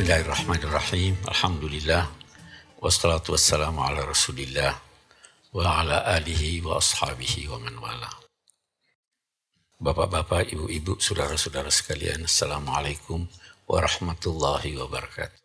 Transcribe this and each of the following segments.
Bismillahirrahmanirrahim. Alhamdulillah. Wassalatu wassalamu ala rasulillah. Wa ala alihi wa ashabihi wa man wala. Bapak-bapak, ibu-ibu, saudara-saudara sekalian. Assalamualaikum warahmatullahi wabarakatuh.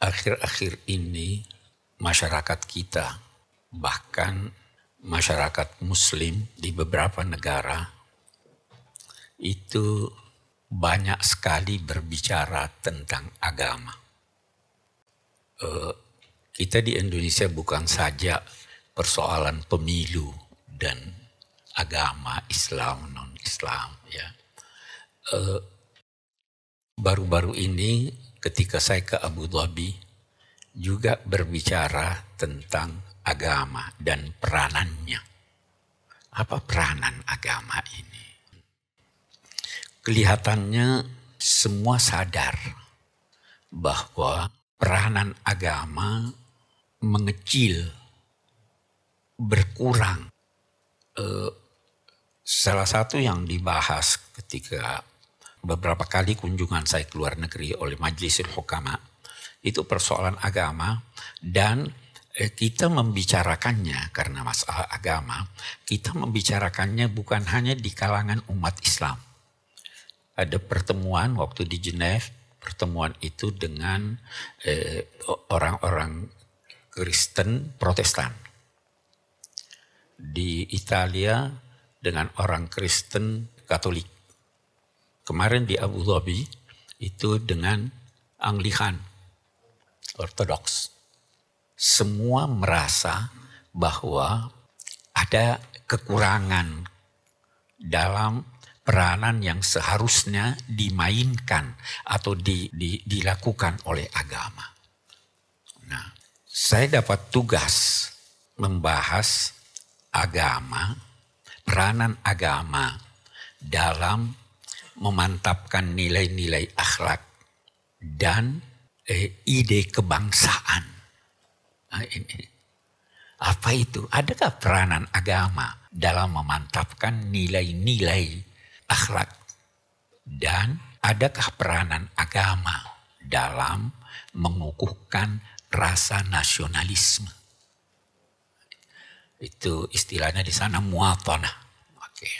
Akhir-akhir ini masyarakat kita, bahkan masyarakat muslim di beberapa negara itu banyak sekali berbicara tentang agama. Uh, kita di Indonesia bukan saja persoalan pemilu dan agama Islam non Islam ya. Uh, baru-baru ini ketika saya ke Abu Dhabi juga berbicara tentang agama dan peranannya. Apa peranan agama ini? Kelihatannya semua sadar bahwa peranan agama mengecil, berkurang. Uh, salah satu yang dibahas ketika beberapa kali kunjungan saya ke luar negeri oleh Majelis Hukama itu persoalan agama dan eh, kita membicarakannya karena masalah agama, kita membicarakannya bukan hanya di kalangan umat Islam, ada pertemuan waktu di Geneva, pertemuan itu dengan eh, orang-orang Kristen Protestan. Di Italia dengan orang Kristen Katolik. Kemarin di Abu Dhabi itu dengan Anglikan Ortodoks. Semua merasa bahwa ada kekurangan dalam peranan yang seharusnya dimainkan atau di, di, dilakukan oleh agama. Nah, saya dapat tugas membahas agama, peranan agama dalam memantapkan nilai-nilai akhlak dan eh, ide kebangsaan. Nah, ini. Apa itu? Adakah peranan agama dalam memantapkan nilai-nilai akhlak dan adakah peranan agama dalam mengukuhkan rasa nasionalisme. Itu istilahnya di sana muatanah. Oke.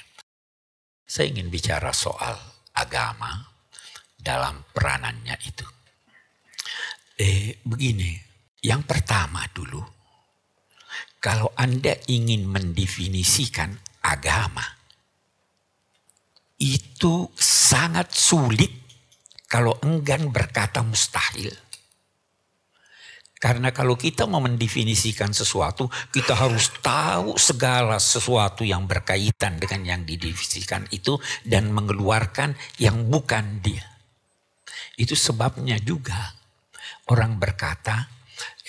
Saya ingin bicara soal agama dalam peranannya itu. Eh, begini, yang pertama dulu, kalau Anda ingin mendefinisikan agama, itu sangat sulit kalau enggan berkata mustahil. Karena kalau kita mau mendefinisikan sesuatu, kita harus tahu segala sesuatu yang berkaitan dengan yang didefinisikan itu dan mengeluarkan yang bukan dia. Itu sebabnya juga orang berkata,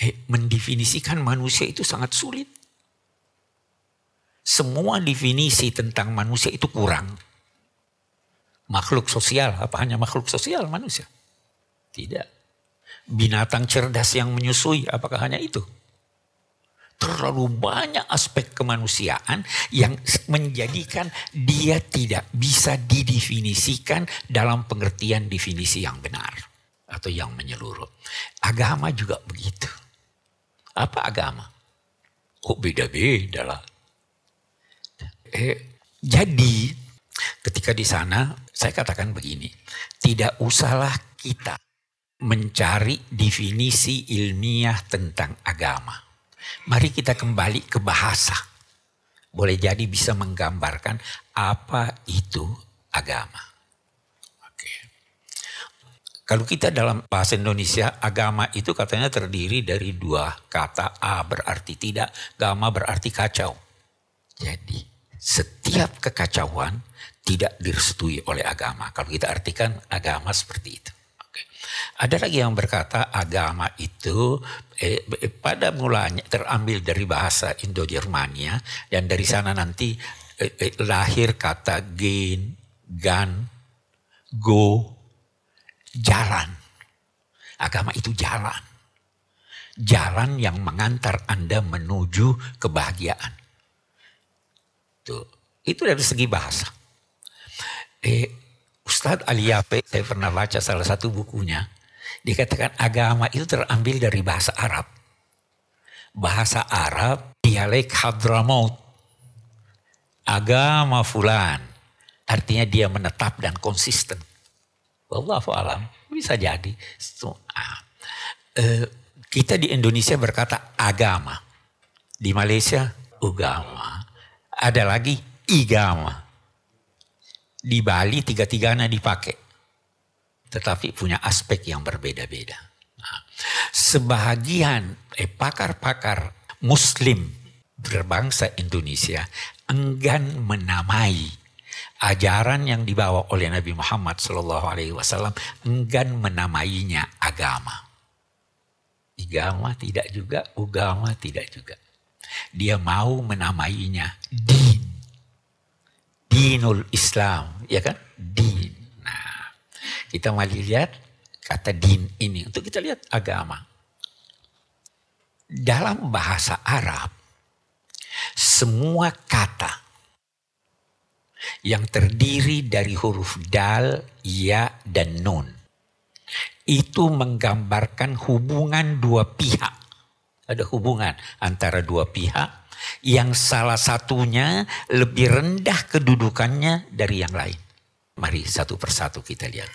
eh, mendefinisikan manusia itu sangat sulit. Semua definisi tentang manusia itu kurang makhluk sosial. Apa hanya makhluk sosial manusia? Tidak. Binatang cerdas yang menyusui, apakah hanya itu? Terlalu banyak aspek kemanusiaan yang menjadikan dia tidak bisa didefinisikan dalam pengertian definisi yang benar atau yang menyeluruh. Agama juga begitu. Apa agama? Oh beda-beda lah. Eh, jadi Ketika di sana, saya katakan begini, tidak usahlah kita mencari definisi ilmiah tentang agama. Mari kita kembali ke bahasa. Boleh jadi bisa menggambarkan apa itu agama. Oke. Kalau kita dalam bahasa Indonesia, agama itu katanya terdiri dari dua kata. A berarti tidak, gama berarti kacau. Jadi setiap kekacauan tidak direstui oleh agama. Kalau kita artikan agama seperti itu. Oke. Ada lagi yang berkata agama itu eh, pada mulanya terambil dari bahasa Indo-Germania dan dari sana nanti eh, eh, lahir kata gen, gan, go, jalan. Agama itu jalan. Jalan yang mengantar Anda menuju kebahagiaan. Tuh, itu dari segi bahasa. Eh, Ustadz Ali Yape, saya pernah baca salah satu bukunya. Dikatakan agama itu terambil dari bahasa Arab. Bahasa Arab, dialek Hadramaut. Agama fulan. Artinya dia menetap dan konsisten. Wallahu alam. Bisa jadi. So, ah. uh, kita di Indonesia berkata agama. Di Malaysia, agama. Ada lagi, igama di Bali tiga-tiganya dipakai. Tetapi punya aspek yang berbeda-beda. Nah, sebagian eh, pakar-pakar muslim berbangsa Indonesia enggan menamai ajaran yang dibawa oleh Nabi Muhammad SAW enggan menamainya agama. Agama tidak juga, agama tidak juga. Dia mau menamainya din dinul Islam, ya kan? Din. Nah, kita mari lihat kata din ini untuk kita lihat agama. Dalam bahasa Arab, semua kata yang terdiri dari huruf dal, ya, dan nun itu menggambarkan hubungan dua pihak. Ada hubungan antara dua pihak yang salah satunya lebih rendah kedudukannya dari yang lain. Mari satu persatu kita lihat.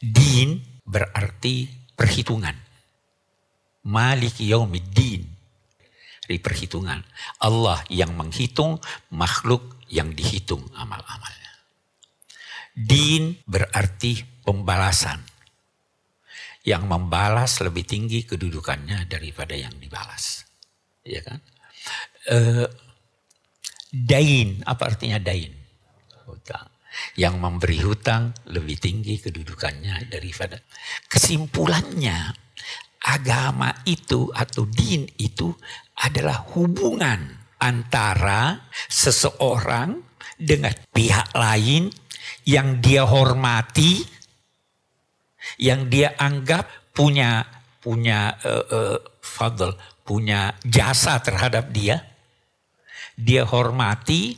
Din berarti perhitungan. Malik yaumiddin. Dari perhitungan. Allah yang menghitung, makhluk yang dihitung amal-amalnya. Din berarti pembalasan. Yang membalas lebih tinggi kedudukannya daripada yang dibalas. Ya kan? Uh, dain, apa artinya dain? Hutang. Yang memberi hutang lebih tinggi kedudukannya daripada. Kesimpulannya, agama itu atau din itu adalah hubungan antara seseorang dengan pihak lain yang dia hormati, yang dia anggap punya punya uh, uh, fadl, punya jasa terhadap dia, dia hormati,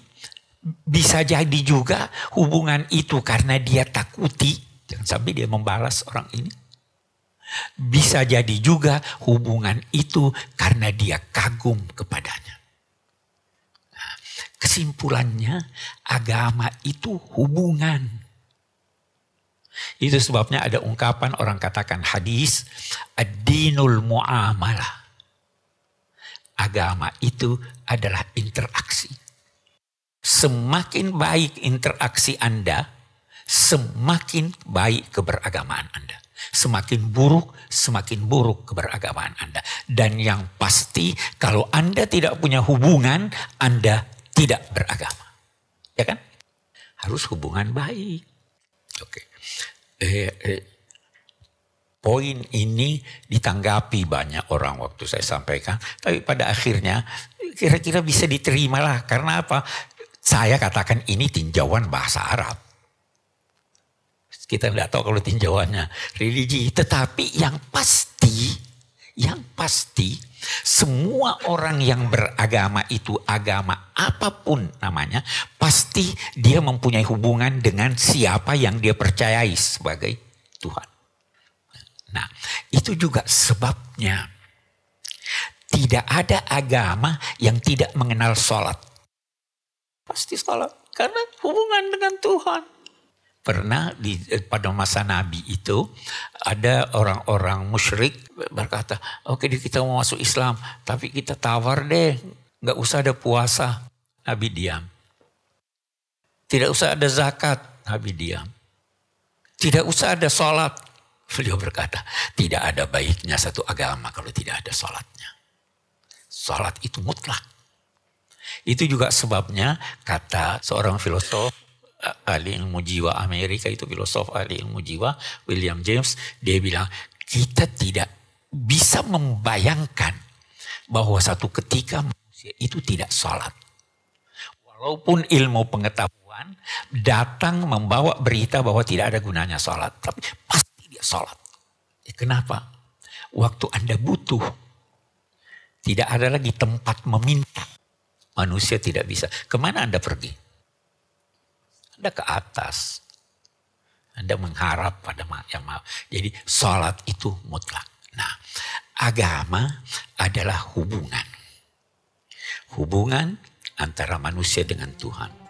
bisa jadi juga hubungan itu karena dia takuti, jangan sampai dia membalas orang ini. Bisa jadi juga hubungan itu karena dia kagum kepadanya. Nah, kesimpulannya agama itu hubungan. Itu sebabnya ada ungkapan orang katakan hadis ad-dinul muamalah agama itu adalah interaksi. Semakin baik interaksi Anda, semakin baik keberagamaan Anda. Semakin buruk, semakin buruk keberagamaan Anda. Dan yang pasti kalau Anda tidak punya hubungan, Anda tidak beragama. Ya kan? Harus hubungan baik. Oke. Eh, eh, Poin ini ditanggapi banyak orang waktu saya sampaikan. Tapi pada akhirnya kira-kira bisa diterima lah. Karena apa? Saya katakan ini tinjauan bahasa Arab. Kita tidak tahu kalau tinjauannya religi. Tetapi yang pasti, yang pasti semua orang yang beragama itu agama apa pun namanya. Pasti dia mempunyai hubungan dengan siapa yang dia percayai sebagai Tuhan. Nah, itu juga sebabnya tidak ada agama yang tidak mengenal sholat. Pasti sholat, karena hubungan dengan Tuhan. Pernah di, pada masa Nabi itu ada orang-orang musyrik berkata, oke okay, kita mau masuk Islam, tapi kita tawar deh, nggak usah ada puasa. Nabi diam. Tidak usah ada zakat, Nabi diam. Tidak usah ada sholat, Beliau berkata, tidak ada baiknya satu agama kalau tidak ada sholatnya. Sholat itu mutlak. Itu juga sebabnya kata seorang filosof ahli ilmu jiwa Amerika itu filosof ahli ilmu jiwa William James dia bilang kita tidak bisa membayangkan bahwa satu ketika manusia itu tidak sholat. Walaupun ilmu pengetahuan datang membawa berita bahwa tidak ada gunanya sholat. Tapi pasti sholat. Ya, kenapa? Waktu Anda butuh, tidak ada lagi tempat meminta. Manusia tidak bisa. Ke mana Anda pergi? Anda ke atas. Anda mengharap pada yang maha. Jadi sholat itu mutlak. Nah, agama adalah hubungan. Hubungan antara manusia dengan Tuhan.